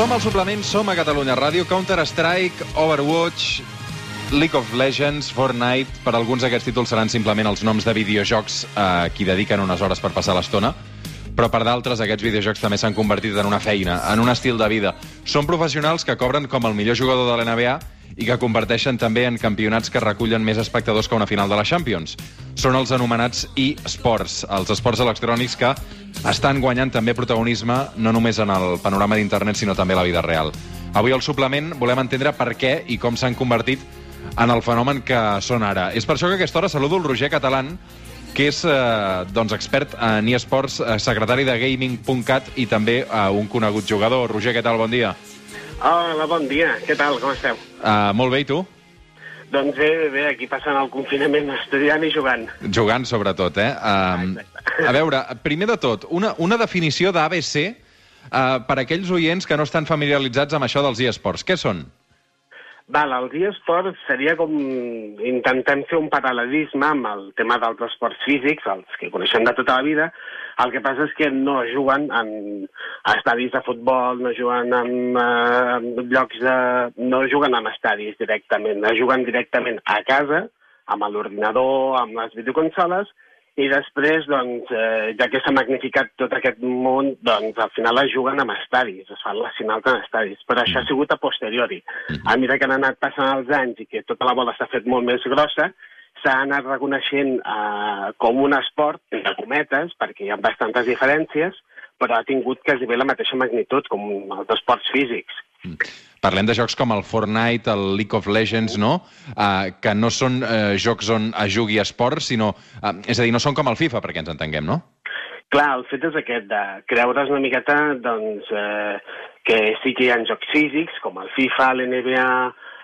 Som al suplement, som a Catalunya Ràdio, Counter-Strike, Overwatch, League of Legends, Fortnite... Per alguns d'aquests títols seran simplement els noms de videojocs a qui dediquen unes hores per passar l'estona, però per d'altres aquests videojocs també s'han convertit en una feina, en un estil de vida. Són professionals que cobren com el millor jugador de l'NBA i que converteixen també en campionats que recullen més espectadors que una final de la Champions. Són els anomenats e-sports, els esports electrònics que estan guanyant també protagonisme no només en el panorama d'internet, sinó també a la vida real. Avui al suplement volem entendre per què i com s'han convertit en el fenomen que són ara. És per això que a aquesta hora saludo el Roger Catalán, que és eh, doncs, expert en eSports, eh, secretari de Gaming.cat i també eh, un conegut jugador. Roger, què tal? Bon dia. Hola, bon dia. Què tal? Com esteu? Uh, molt bé, i tu? Doncs bé, bé, aquí passant el confinament, estudiant i jugant. Jugant, sobretot, eh? Uh, a veure, primer de tot, una, una definició d'ABC uh, per a aquells oients que no estan familiaritzats amb això dels eSports. Què són? Val, els eSports seria com... Intentem fer un paral·lelisme amb el tema dels esports físics, els que coneixem de tota la vida, el que passa és que no juguen en estadis de futbol, no juguen en, eh, llocs de... no juguen en estadis directament, no juguen directament a casa, amb l'ordinador, amb les videoconsoles, i després, doncs, eh, ja que s'ha magnificat tot aquest món, doncs al final es juguen amb estadis, es fan les finals en estadis, però això ha sigut a posteriori. A mesura que han anat passant els anys i que tota la bola s'ha fet molt més grossa, s'ha anat reconeixent eh, com un esport, entre cometes, perquè hi ha bastantes diferències, però ha tingut quasi bé la mateixa magnitud com els esports físics. Parlem de jocs com el Fortnite, el League of Legends, no? Uh, que no són uh, jocs on es jugui esport, sinó... Uh, és a dir, no són com el FIFA, perquè ens entenguem, no? Clar, el fet és aquest, de creure's una miqueta, doncs, eh, que sí que hi ha jocs físics, com el FIFA, l'NBA,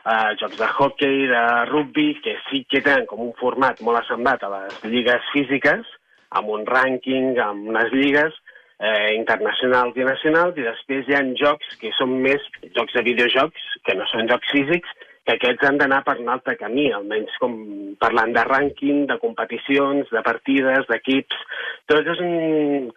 eh, jocs de hockey, de rugby, que sí que tenen com un format molt assemblat a les lligues físiques, amb un rànquing, amb unes lligues, eh, internacionals i nacionals, i després hi ha jocs que són més jocs de videojocs, que no són jocs físics, que aquests han d'anar per un altre camí, almenys com parlant de rànquing, de competicions, de partides, d'equips... Tot és un...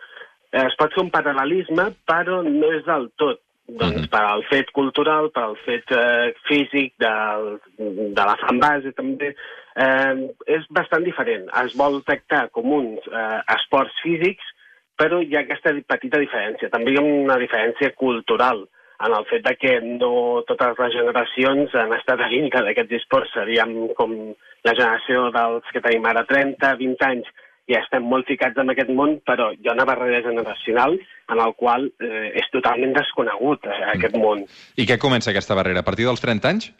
Es pot fer un paral·lelisme, però no és del tot. Doncs per al fet cultural, per al fet eh, físic, del, de la fanbase també, eh, és bastant diferent. Es vol tractar com uns eh, esports físics, però hi ha aquesta petita diferència. També hi ha una diferència cultural en el fet de que no totes les generacions han estat a dintre d'aquests esports. Seríem com la generació dels que tenim ara 30, 20 anys, i estem molt ficats en aquest món, però hi ha una barrera generacional en el qual eh, és totalment desconegut eh, aquest mm. món. I què comença aquesta barrera? A partir dels 30 anys?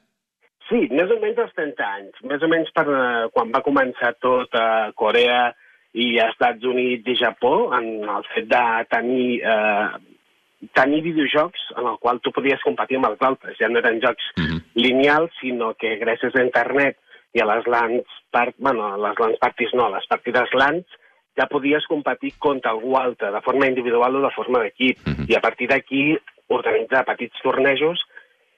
Sí, més o menys als 30 anys. Més o menys per, eh, quan va començar tot a eh, Corea, i Estats Units i Japó en el fet de tenir, eh, tenir videojocs en el qual tu podies competir amb els altres. Ja no eren jocs mm -hmm. lineals, sinó que gràcies a internet i a les LANs, part, bueno, a les LANs parties no, a les partides LANs, ja podies competir contra algú altre, de forma individual o de forma d'equip. Mm -hmm. I a partir d'aquí organitzar petits tornejos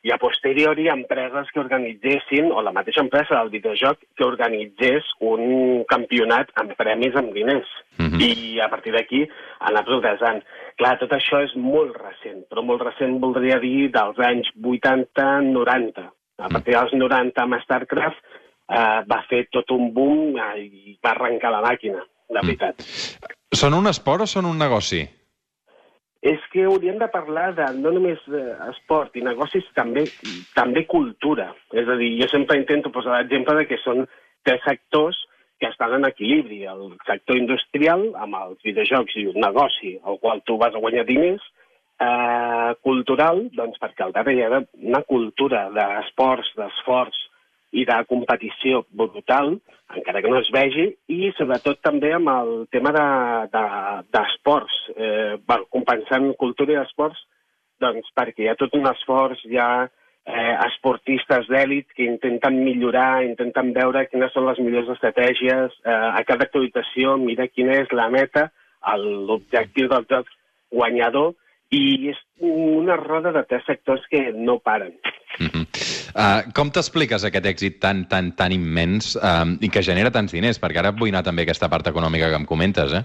i a posteriori empreses que organitzessin, o la mateixa empresa del videojoc, que organitzés un campionat amb premis amb diners. Uh mhm. -huh. I a partir d'aquí anar progressant. Clar, tot això és molt recent, però molt recent voldria dir dels anys 80-90. A mhm. partir dels 90 amb StarCraft eh, va fer tot un boom eh, i va arrencar la màquina, de mhm. veritat. Mm. Són un esport o són un negoci? És que hauríem de parlar de no només esport i negocis, també, també cultura. És a dir, jo sempre intento posar l'exemple de que són tres sectors que estan en equilibri. El sector industrial, amb els videojocs i un negoci al qual tu vas a guanyar diners, eh, cultural, doncs perquè al darrere hi ha una cultura d'esports, d'esforç, i de competició brutal, encara que no es vegi, i sobretot també amb el tema d'esports, de, de, eh, compensant cultura i esports, doncs perquè hi ha tot un esforç, hi ha eh, esportistes d'èlit que intenten millorar, intenten veure quines són les millors estratègies, eh, a cada actualització mira quina és la meta, l'objectiu del joc guanyador, i és una roda de tres sectors que no paren. Mm -hmm. Uh, com t'expliques aquest èxit tan, tan, tan immens uh, i que genera tants diners? Perquè ara vull anar també a aquesta part econòmica que em comentes, eh?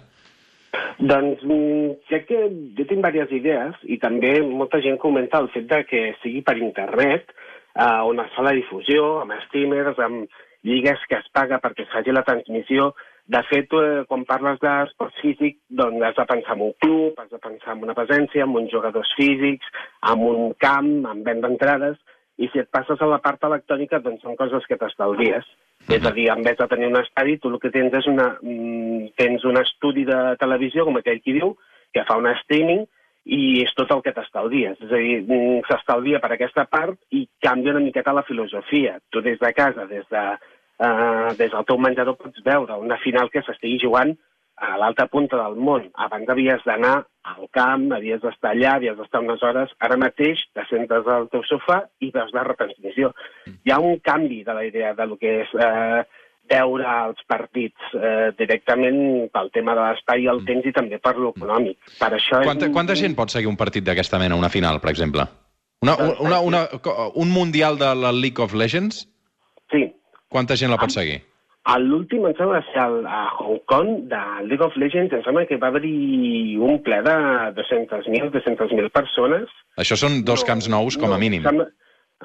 Doncs mm, crec que jo tinc diverses idees i també molta gent comenta el fet de que sigui per internet, eh, on es fa la difusió, amb streamers, amb lligues que es paga perquè es faci la transmissió. De fet, eh, quan parles d'esports físic, doncs has de pensar en un club, has de pensar en una presència, en uns jugadors físics, en un camp, en venda d'entrades, i si et passes a la part electrònica, doncs són coses que t'estalvies. És a dir, en vez de tenir un estadi, tu el que tens és una, mm, tens un estudi de televisió, com aquell qui diu, que fa un streaming, i és tot el que t'estalvies. És a dir, mm, s'estalvia per aquesta part i canvia una miqueta la filosofia. Tu des de casa, des, de, uh, des del teu menjador, pots veure una final que s'estigui jugant a l'alta punta del món. Abans havies d'anar al camp, havies d'estar allà, havies d'estar unes hores. Ara mateix te sentes al teu sofà i veus la retransmissió. Hi ha un canvi de la idea de lo que és eh, veure els partits eh, directament pel tema de l'espai i el temps i també per l'econòmic. Per això quanta, és... quanta gent pot seguir un partit d'aquesta mena, una final, per exemple? Una, una, una, un mundial de la League of Legends? Sí. Quanta gent la pot seguir? L'últim, em sembla, va ser el, a Hong Kong, de League of Legends, em sembla que va haver-hi un ple de 200.000, 200.000 persones. Això són dos no, camps nous, com a mínim. Em sembla,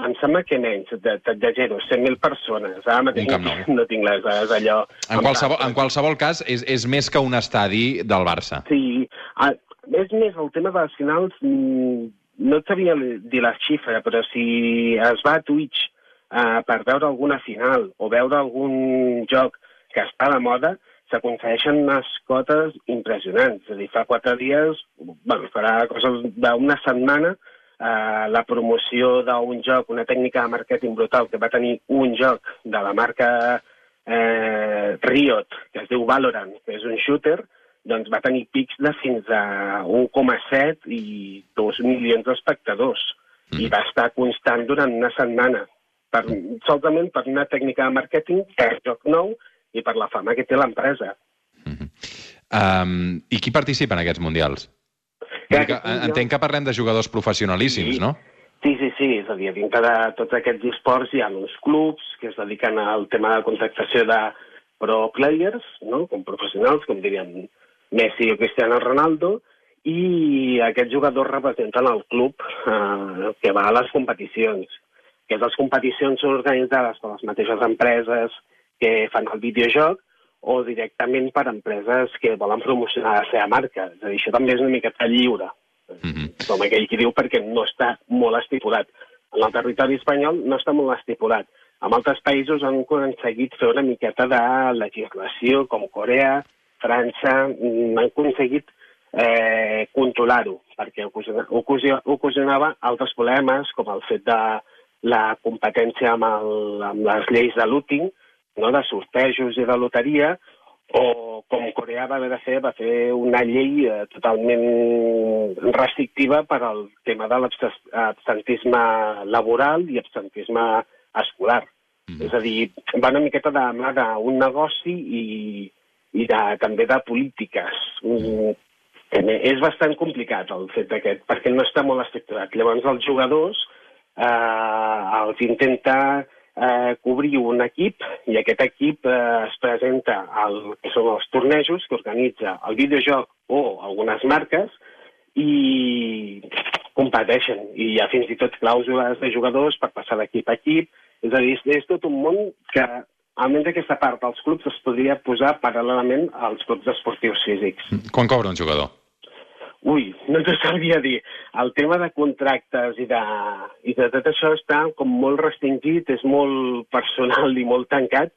em sembla que menys, de, de, de zero, 100.000 persones. Ara mateix Un camp nou. no tinc les dades allò... En qualsevol, en qualsevol cas, és, és més que un estadi del Barça. Sí, a, és més, el tema de les finals, mm, no et sabia dir la xifra, però si es va a Twitch eh, per veure alguna final o veure algun joc que està de moda, s'aconsegueixen unes cotes impressionants. És a dir, fa quatre dies, bueno, farà coses d'una setmana, eh, la promoció d'un joc, una tècnica de màrqueting brutal que va tenir un joc de la marca eh, Riot, que es diu Valorant, que és un shooter, doncs va tenir pics de fins a 1,7 i 2 milions d'espectadors. Mm. I va estar constant durant una setmana per, solament per una tècnica de màrqueting, per joc nou i per la fama que té l'empresa. Mm -hmm. um, I qui participa en aquests mundials? Ja, que, entenc que parlem de jugadors professionalíssims, sí. no? Sí, sí, sí, és a dir, dintre de tots aquests esports hi ha uns clubs que es dediquen al tema de contractació de pro players, no? com professionals, com diríem Messi o Cristiano Ronaldo, i aquests jugadors representen el club eh, que va a les competicions aquestes competicions són organitzades per les mateixes empreses que fan el videojoc o directament per empreses que volen promocionar la seva marca. És a dir, això també és una miqueta lliure, mm -hmm. com aquell qui diu, perquè no està molt estipulat. En el territori espanyol no està molt estipulat. En altres països han aconseguit fer una miqueta de legislació, com Corea, França, mm, han aconseguit eh, controlar-ho, perquè ocasionava altres problemes, com el fet de la competència amb, el, amb les lleis de looting, no, de sortejos i de loteria, o com Corea va haver de fer, va fer una llei eh, totalment restrictiva per al tema de l'absentisme laboral i absentisme escolar. Mm. És a dir, va una miqueta de mà d'un negoci i, i de, també de polítiques. Mm. És bastant complicat el fet d'aquest, perquè no està molt estructurat. Llavors els jugadors eh, els intenta eh, cobrir un equip i aquest equip eh, es presenta al que són els tornejos que organitza el videojoc o algunes marques i competeixen. I hi ha fins i tot clàusules de jugadors per passar d'equip a equip. És a dir, és tot un món que, almenys aquesta part dels clubs, es podria posar paral·lelament als clubs esportius físics. Quan cobra un jugador? Ui, no t'ho sabria dir. El tema de contractes i de, i de tot això està com molt restringit, és molt personal i molt tancat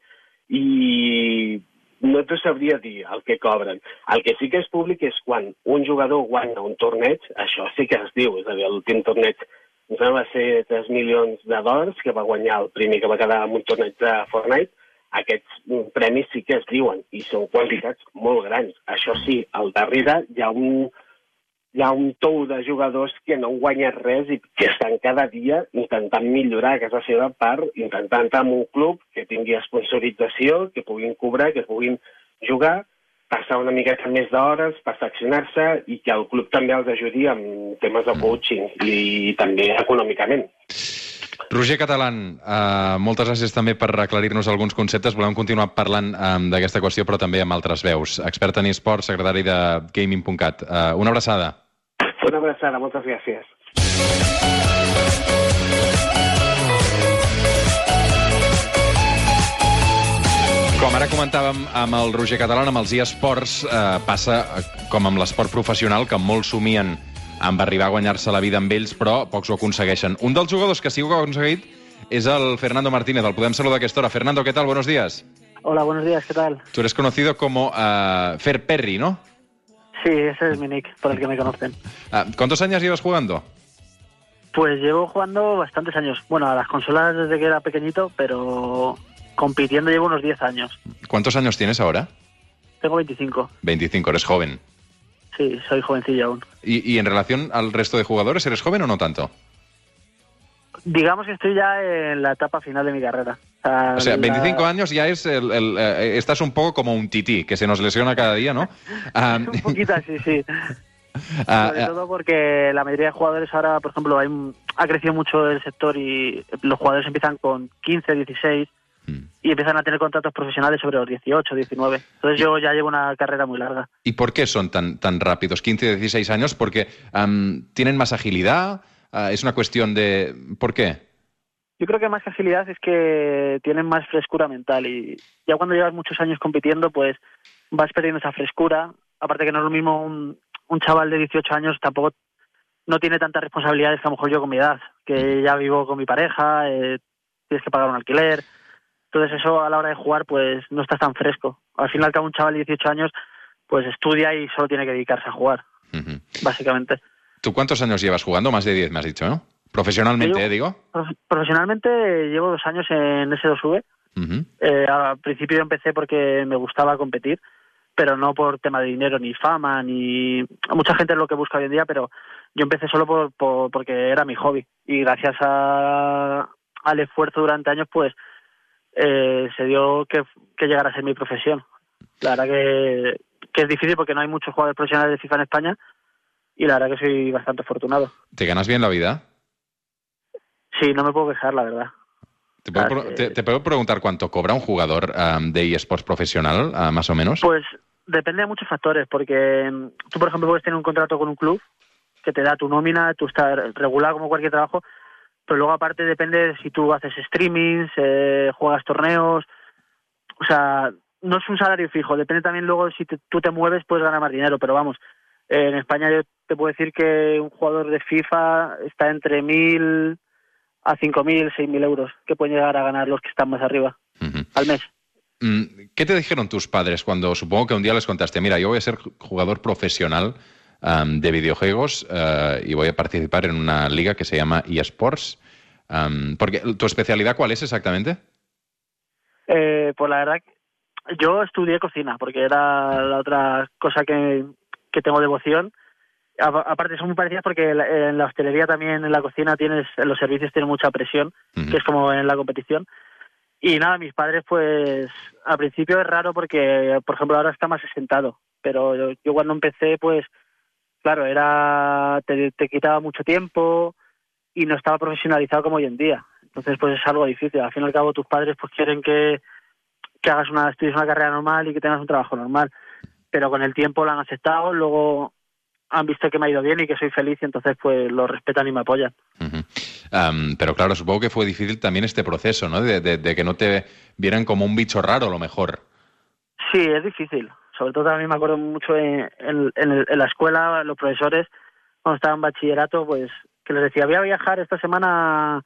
i no t'ho sabria dir el que cobren. El que sí que és públic és quan un jugador guanya un torneig, això sí que es diu, és a dir, l'últim torneig sembla va ser 3 milions de dòlars, que va guanyar el primer que va quedar en un torneig de Fortnite, aquests premis sí que es diuen i són quantitats molt grans. Això sí, al darrere hi ha un, hi ha un tou de jugadors que no guanyen res i que estan cada dia intentant millorar a casa seva per intentar entrar en un club que tingui sponsorització, que puguin cobrar, que puguin jugar, passar una miqueta més d'hores, perfeccionar-se i que el club també els ajudi amb temes de coaching i també econòmicament. Roger Catalán, uh, moltes gràcies també per aclarir-nos alguns conceptes. Volem continuar parlant um, d'aquesta qüestió, però també amb altres veus. Expert en eSports, secretari de Gaming.cat. Uh, una abraçada. Una abraçada, moltes gràcies. Com ara comentàvem amb el Roger Catalán, amb els eSports, eh, passa eh, com amb l'esport professional, que molts somien amb arribar a guanyar-se la vida amb ells, però pocs ho aconsegueixen. Un dels jugadors que sí que ho ha aconseguit és el Fernando Martínez. El podem saludar a aquesta hora. Fernando, ¿qué tal? Buenos días. Hola, buenos días, ¿qué tal? Tú eres conocido como uh, Fer Perry, ¿no? Sí, ese es mi nick, por el que me conocen. Uh, ¿Cuántos años llevas jugando? Pues llevo jugando bastantes años. Bueno, a las consolas desde que era pequeñito, pero compitiendo llevo unos 10 años. ¿Cuántos años tienes ahora? Tengo 25. 25, eres joven. Sí, soy jovencillo aún. ¿Y, y en relación al resto de jugadores, eres joven o no tanto? Digamos que estoy ya en la etapa final de mi carrera. O sea, 25 la... años ya es el, el, eh, estás un poco como un tití, que se nos lesiona cada día, ¿no? um... un poquito así, sí. Uh, Sobre uh... todo porque la mayoría de jugadores ahora, por ejemplo, hay, ha crecido mucho el sector y los jugadores empiezan con 15, 16 y empiezan a tener contratos profesionales sobre los 18, 19. Entonces yo ya llevo una carrera muy larga. ¿Y por qué son tan, tan rápidos, 15, 16 años? ¿Porque um, tienen más agilidad? Uh, ¿Es una cuestión de...? ¿Por qué? Yo creo que más que agilidad es que tienen más frescura mental y ya cuando llevas muchos años compitiendo pues vas perdiendo esa frescura. Aparte que no es lo mismo un, un chaval de 18 años tampoco no tiene tantas responsabilidades que a lo mejor yo con mi edad, que ya vivo con mi pareja, eh, tienes que pagar un alquiler, entonces eso a la hora de jugar pues no estás tan fresco. Al final que un chaval de 18 años pues estudia y solo tiene que dedicarse a jugar, uh -huh. básicamente. ¿Tú cuántos años llevas jugando? Más de 10 me has dicho, ¿no? Profesionalmente, digo. Profesionalmente llevo dos años en S2V. Uh -huh. eh, al principio empecé porque me gustaba competir, pero no por tema de dinero ni fama, ni... Mucha gente es lo que busca hoy en día, pero yo empecé solo por, por porque era mi hobby. Y gracias a, al esfuerzo durante años, pues eh, se dio que, que llegara a ser mi profesión. La verdad que, que es difícil porque no hay muchos jugadores profesionales de FIFA en España y la verdad que soy bastante afortunado. ¿Te ganas bien la vida? Sí, no me puedo quejar, la verdad. ¿Te puedo, que... te, te puedo preguntar cuánto cobra un jugador um, de eSports profesional, uh, más o menos? Pues depende de muchos factores, porque mm, tú, por ejemplo, puedes tener un contrato con un club que te da tu nómina, tú estás regular como cualquier trabajo, pero luego aparte depende de si tú haces streamings, eh, juegas torneos, o sea, no es un salario fijo, depende también luego si te, tú te mueves puedes ganar más dinero, pero vamos, en España yo te puedo decir que un jugador de FIFA está entre mil a cinco mil, seis mil euros, que pueden llegar a ganar los que están más arriba uh -huh. al mes. Mm, ¿Qué te dijeron tus padres cuando supongo que un día les contaste, mira, yo voy a ser jugador profesional um, de videojuegos uh, y voy a participar en una liga que se llama eSports? Um, porque, ¿Tu especialidad cuál es exactamente? Eh, pues la verdad, yo estudié cocina porque era la otra cosa que, que tengo devoción. A, aparte son muy parecidas porque en la hostelería también en la cocina tienes, en los servicios tiene mucha presión, uh -huh. que es como en la competición. Y nada, mis padres pues al principio es raro porque, por ejemplo, ahora está más asentado, pero yo, yo cuando empecé pues, claro, era te, te quitaba mucho tiempo, y no estaba profesionalizado como hoy en día. Entonces, pues es algo difícil. Al fin y al cabo, tus padres pues quieren que, que hagas una, estudies una carrera normal y que tengas un trabajo normal. Pero con el tiempo lo han aceptado, luego han visto que me ha ido bien y que soy feliz y entonces pues lo respetan y me apoyan. Uh -huh. um, pero claro, supongo que fue difícil también este proceso, ¿no? De, de, de, que no te vieran como un bicho raro, a lo mejor. Sí, es difícil. Sobre todo también me acuerdo mucho en, en, en, en la escuela, los profesores, cuando estaba en bachillerato, pues que les decía, voy a viajar esta semana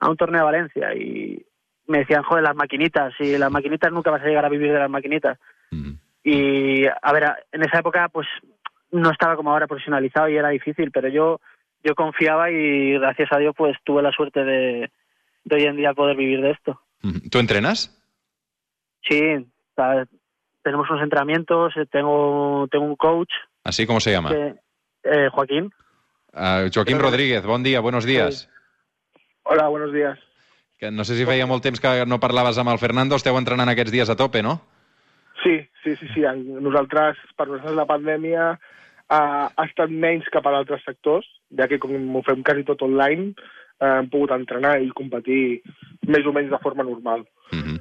a un torneo a Valencia y me decían, joder, las maquinitas, y las maquinitas nunca vas a llegar a vivir de las maquinitas. Mm. Y, a ver, en esa época, pues, no estaba como ahora profesionalizado y era difícil, pero yo, yo confiaba y gracias a Dios, pues, tuve la suerte de, de hoy en día poder vivir de esto. ¿Tú entrenas? Sí, tenemos unos entrenamientos, tengo, tengo un coach. ¿Así cómo se llama? Que, eh, Joaquín. Uh, Joaquim Però... Rodríguez, bon dia, buenos días. Sí. Hola, buenos días. Que no sé si feia molt temps que no parlaves amb el Fernando, esteu entrenant aquests dies a tope, no? Sí, sí, sí, sí. Nosaltres, per nosaltres la pandèmia ha, ha estat menys que per altres sectors, ja que com ho fem quasi tot online, eh, hem pogut entrenar i competir més o menys de forma normal. Uh -huh.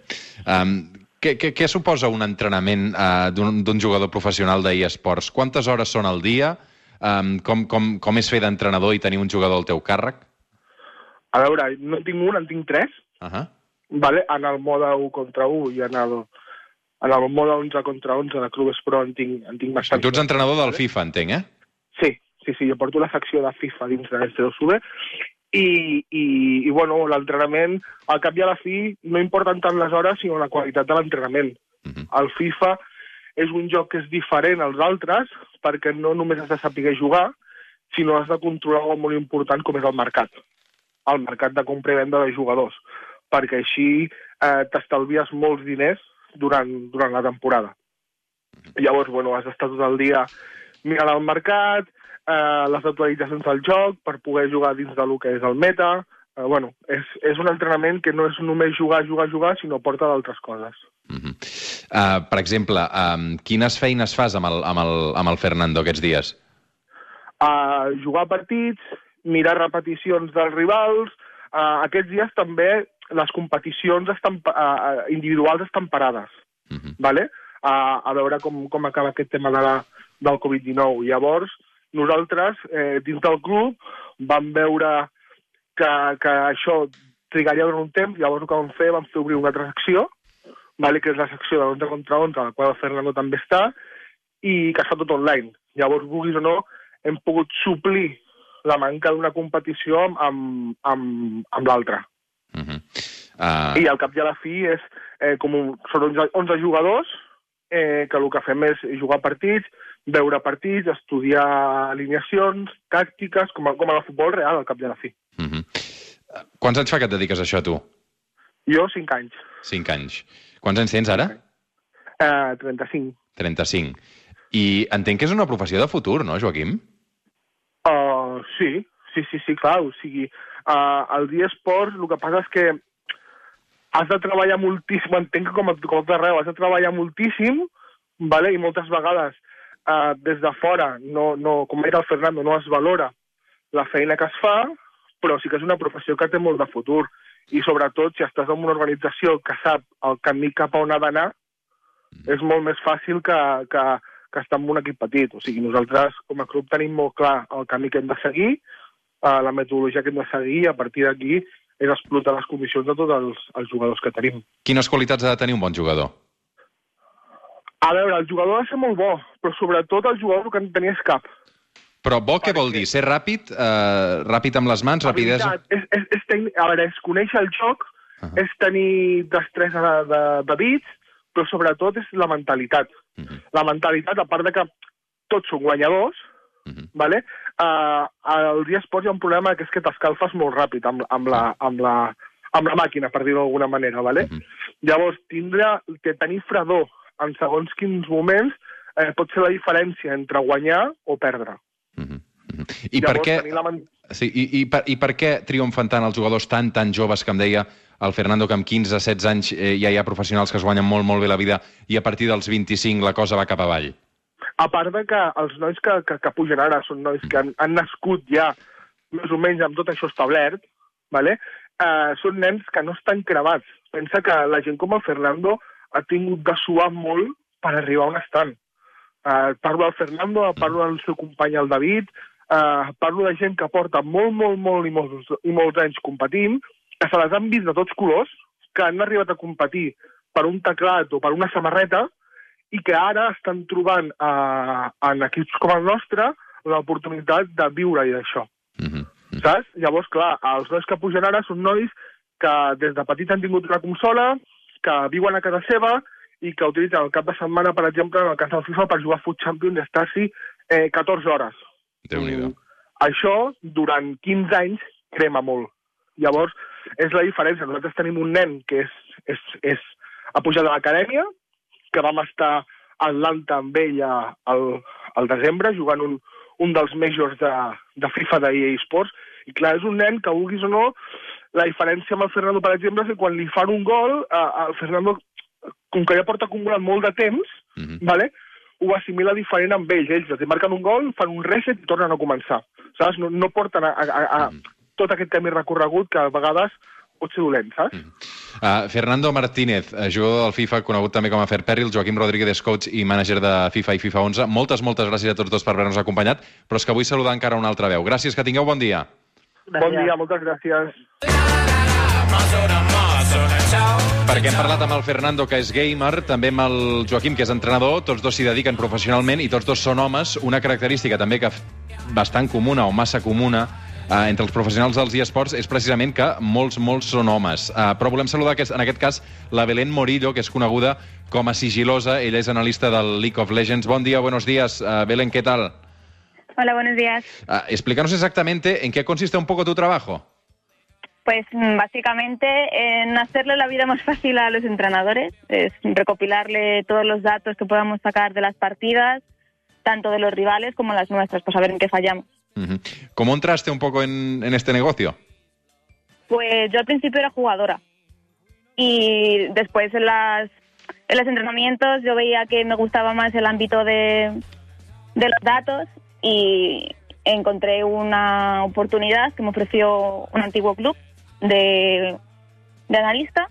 um, què, què, què suposa un entrenament uh, d'un jugador professional d'eSports? Quantes hores són al dia? Um, com, com, com és fer d'entrenador i tenir un jugador al teu càrrec? A veure, no en tinc un, en tinc tres. Uh -huh. vale? en el mode 1 contra 1 i en el, en el mode 11 contra 11 de Clubes Pro en tinc, en tinc bastant. Tu ets entrenador del FIFA, entenc, eh? Sí, sí, sí, jo porto la secció de FIFA dins de l'S2UB i, i, i bueno, l'entrenament, al cap i a la fi, no importen tant les hores, sinó la qualitat de l'entrenament. Uh -huh. El FIFA és un joc que és diferent als altres perquè no només has de saber jugar, sinó has de controlar una molt important com és el mercat. El mercat de compra i venda de jugadors perquè així eh, t'estalvies molts diners durant, durant la temporada. Llavors, bueno, has d'estar tot el dia mirant el mercat, eh, les actualitzacions del joc per poder jugar dins del que és el meta. Eh, bueno, és, és un entrenament que no és només jugar, jugar, jugar, sinó porta d'altres coses. Uh -huh. uh, per exemple, um, quines feines fas amb el, amb, el, amb el Fernando aquests dies? Uh, jugar partits, mirar repeticions dels rivals... Uh, aquests dies també les competicions estan, uh, individuals estan parades, Uh -huh. vale? uh, a veure com, com acaba aquest tema de la, del Covid-19. Llavors, nosaltres, eh, dins del club, vam veure que, que això trigaria durant un temps, llavors el que vam fer, vam fer obrir una altra secció, vale? que és la secció de l'11 contra 11, a la qual Fernando també està, i que està tot online. Llavors, vulguis o no, hem pogut suplir la manca d'una competició amb, amb, amb, amb l'altra. Uh -huh. uh... I al cap i a la fi és, eh, com un, són 11, 11 jugadors eh, que el que fem és jugar partits, veure partits, estudiar alineacions, tàctiques, com a, com a la futbol real al cap i a la fi. Uh -huh. Quants anys fa que et dediques a això, tu? Jo, 5 anys. 5 anys. Quants anys tens ara? Eh, 35. 35. I entenc que és una professió de futur, no, Joaquim? Uh, sí, sí, sí, sí, clar. O sigui, uh, el dia esports el que passa és que has de treballar moltíssim, entenc que com a, com a tot arreu, has de treballar moltíssim, vale? i moltes vegades uh, des de fora, no, no, com ha dit el Fernando, no es valora la feina que es fa, però sí que és una professió que té molt de futur. I sobretot, si estàs en una organització que sap el camí cap a on ha d'anar, és molt més fàcil que, que, que estar en un equip petit. O sigui, nosaltres, com a club, tenim molt clar el camí que hem de seguir, eh, la metodologia que hem de seguir, i a partir d'aquí és explotar les condicions de tots els, els jugadors que tenim. Quines qualitats ha de tenir un bon jugador? A veure, el jugador ha de ser molt bo, però sobretot el jugador que han de tenir és cap. Però bo què vol dir? Ser ràpid? Eh, ràpid amb les mans? Rapidesa? És, és, és tècnic, a veure, és conèixer el joc, uh. -huh. és tenir destresa de, de, de bits, però sobretot és la mentalitat. Uh -huh. La mentalitat, a part de que tots són guanyadors, Uh -huh. vale? Uh, al dia esports hi ha un problema que és que t'escalfes molt ràpid amb, amb, la, amb, la, amb la màquina, per dir-ho d'alguna manera. Vale? Uh -huh. Llavors, tindre, que tenir fredor en segons quins moments eh, pot ser la diferència entre guanyar o perdre. Uh -huh. Uh -huh. I Llavors, per què... la Sí, i, i, per, I per què triomfen tant els jugadors tan, tan joves, que em deia el Fernando, que amb 15-16 anys eh, ja hi ha professionals que es guanyen molt, molt bé la vida i a partir dels 25 la cosa va cap avall? A part de que els nois que, que, que pugen ara són nois que han, han nascut ja més o menys amb tot això establert, vale? eh, són nens que no estan cremats. Pensa que la gent com el Fernando ha tingut de suar molt per arribar on estan. Eh, parlo del Fernando, parlo del seu company el David, eh, parlo de gent que porta molt, molt, molt i molts, i molts anys competint, que se les han vist de tots colors, que han arribat a competir per un teclat o per una samarreta i que ara estan trobant eh, en equips com el nostre l'oportunitat de viure i d'això, Uh -huh. saps? Llavors, clar, els nois que pugen ara són nois que des de petits han tingut una consola, que viuen a casa seva i que utilitzen el cap de setmana, per exemple, en el cas del FIFA, per jugar a Foot Champions i estar-s'hi eh, 14 hores. Déu-n'hi-do. Mm, Això, durant 15 anys, crema molt. Llavors, és la diferència. Nosaltres tenim un nen que és, és, és ha pujat a l'acadèmia, que vam estar a Atlanta amb ell al, al desembre, jugant un, un dels majors de, de FIFA d'EA Sports, i clar, és un nen que, vulguis o no, la diferència amb el Fernando, per exemple, és que quan li fan un gol, eh, el Fernando, com que ja porta acumulant molt de temps, Uh -huh. vale? ho assimila diferent amb ells. Ells els marquen un gol, fan un reset i tornen a començar. Saps? No, no porten a, a, a, a Mm. tot aquest camí recorregut que a vegades pot ser dolent, saps? Mm. Uh, Fernando Martínez, uh, jugador del FIFA, conegut també com a Fair Peril, Joaquim Rodríguez, coach i mànager de FIFA i FIFA 11. Moltes, moltes gràcies a tots dos per haver-nos acompanyat, però és que vull saludar encara una altra veu. Gràcies, que tingueu bon dia. Bon dia, moltes gràcies. Perquè hem parlat amb el Fernando, que és gamer, també amb el Joaquim, que és entrenador, tots dos s'hi dediquen professionalment i tots dos són homes. Una característica també que bastant comuna o massa comuna eh, entre els professionals dels eSports és precisament que molts, molts són homes. Eh, però volem saludar, que és, en aquest cas, la Belén Morillo, que és coneguda com a sigilosa. Ella és analista del League of Legends. Bon dia, buenos días. Uh, Belén, ¿qué tal? Hola, buenos días. Uh, explícanos exactamente en qué consiste un poco tu trabajo. Pues básicamente en hacerle la vida más fácil a los entrenadores, es recopilarle todos los datos que podamos sacar de las partidas, tanto de los rivales como las nuestras, para saber en qué fallamos. ¿Cómo entraste un poco en, en, este negocio? Pues yo al principio era jugadora y después en, las, en los entrenamientos yo veía que me gustaba más el ámbito de, de los datos y encontré una oportunidad que me ofreció un antiguo club de, de analista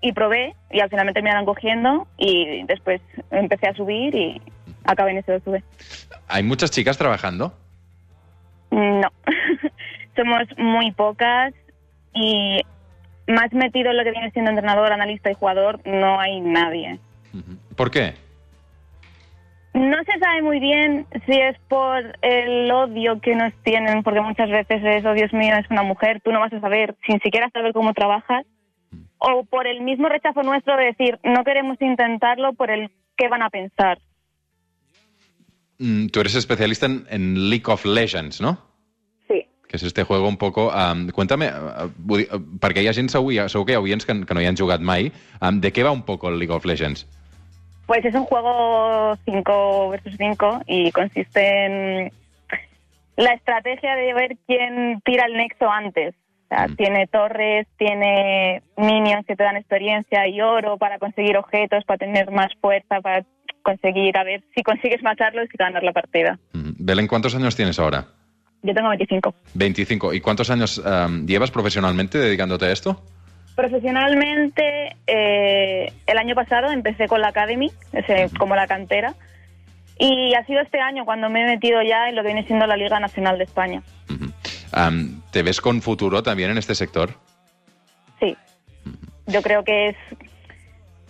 y probé y al final me terminaron cogiendo y después empecé a subir y acabé en ese sube. ¿Hay muchas chicas trabajando? No, somos muy pocas y más metido en lo que viene siendo entrenador, analista y jugador, no hay nadie. ¿Por qué? No se sabe muy bien si es por el odio que nos tienen, porque muchas veces es, oh Dios mío, es una mujer, tú no vas a saber, sin siquiera saber cómo trabajas, o por el mismo rechazo nuestro de decir, no queremos intentarlo por el qué van a pensar. Mm, tú eres especialista en, en, League of Legends, ¿no? Sí. Que és este juego un poco... Um, cuéntame, uh, uh, perquè hi ha gent, segur, segur que hi ha oients que, que no hi han jugat mai, um, de què va un poco el League of Legends? Pues es un juego 5 versus 5 y consiste en la estrategia de ver quién tira el nexo antes. O sea, mm. tiene torres, tiene minions que te dan experiencia y oro para conseguir objetos, para tener más fuerza, para conseguir, a ver si consigues matarlos y ganar la partida. Mm. Belén, ¿cuántos años tienes ahora? Yo tengo 25. 25. ¿Y cuántos años um, llevas profesionalmente dedicándote a esto? Profesionalmente, eh, el año pasado empecé con la Academy, ese, como la cantera, y ha sido este año cuando me he metido ya en lo que viene siendo la Liga Nacional de España. Uh -huh. um, ¿Te ves con futuro también en este sector? Sí, uh -huh. yo creo que es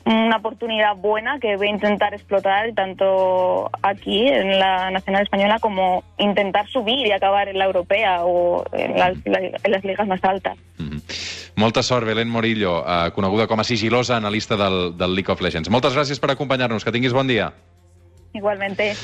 una oportunidad buena que voy a intentar explotar tanto aquí en la Nacional Española como intentar subir y acabar en la europea o en, la, en las ligas más altas. Uh -huh. Molta sort, Belén Morillo, eh, coneguda com a sigilosa analista del, del League of Legends. Moltes gràcies per acompanyar-nos. Que tinguis bon dia. Igualmente.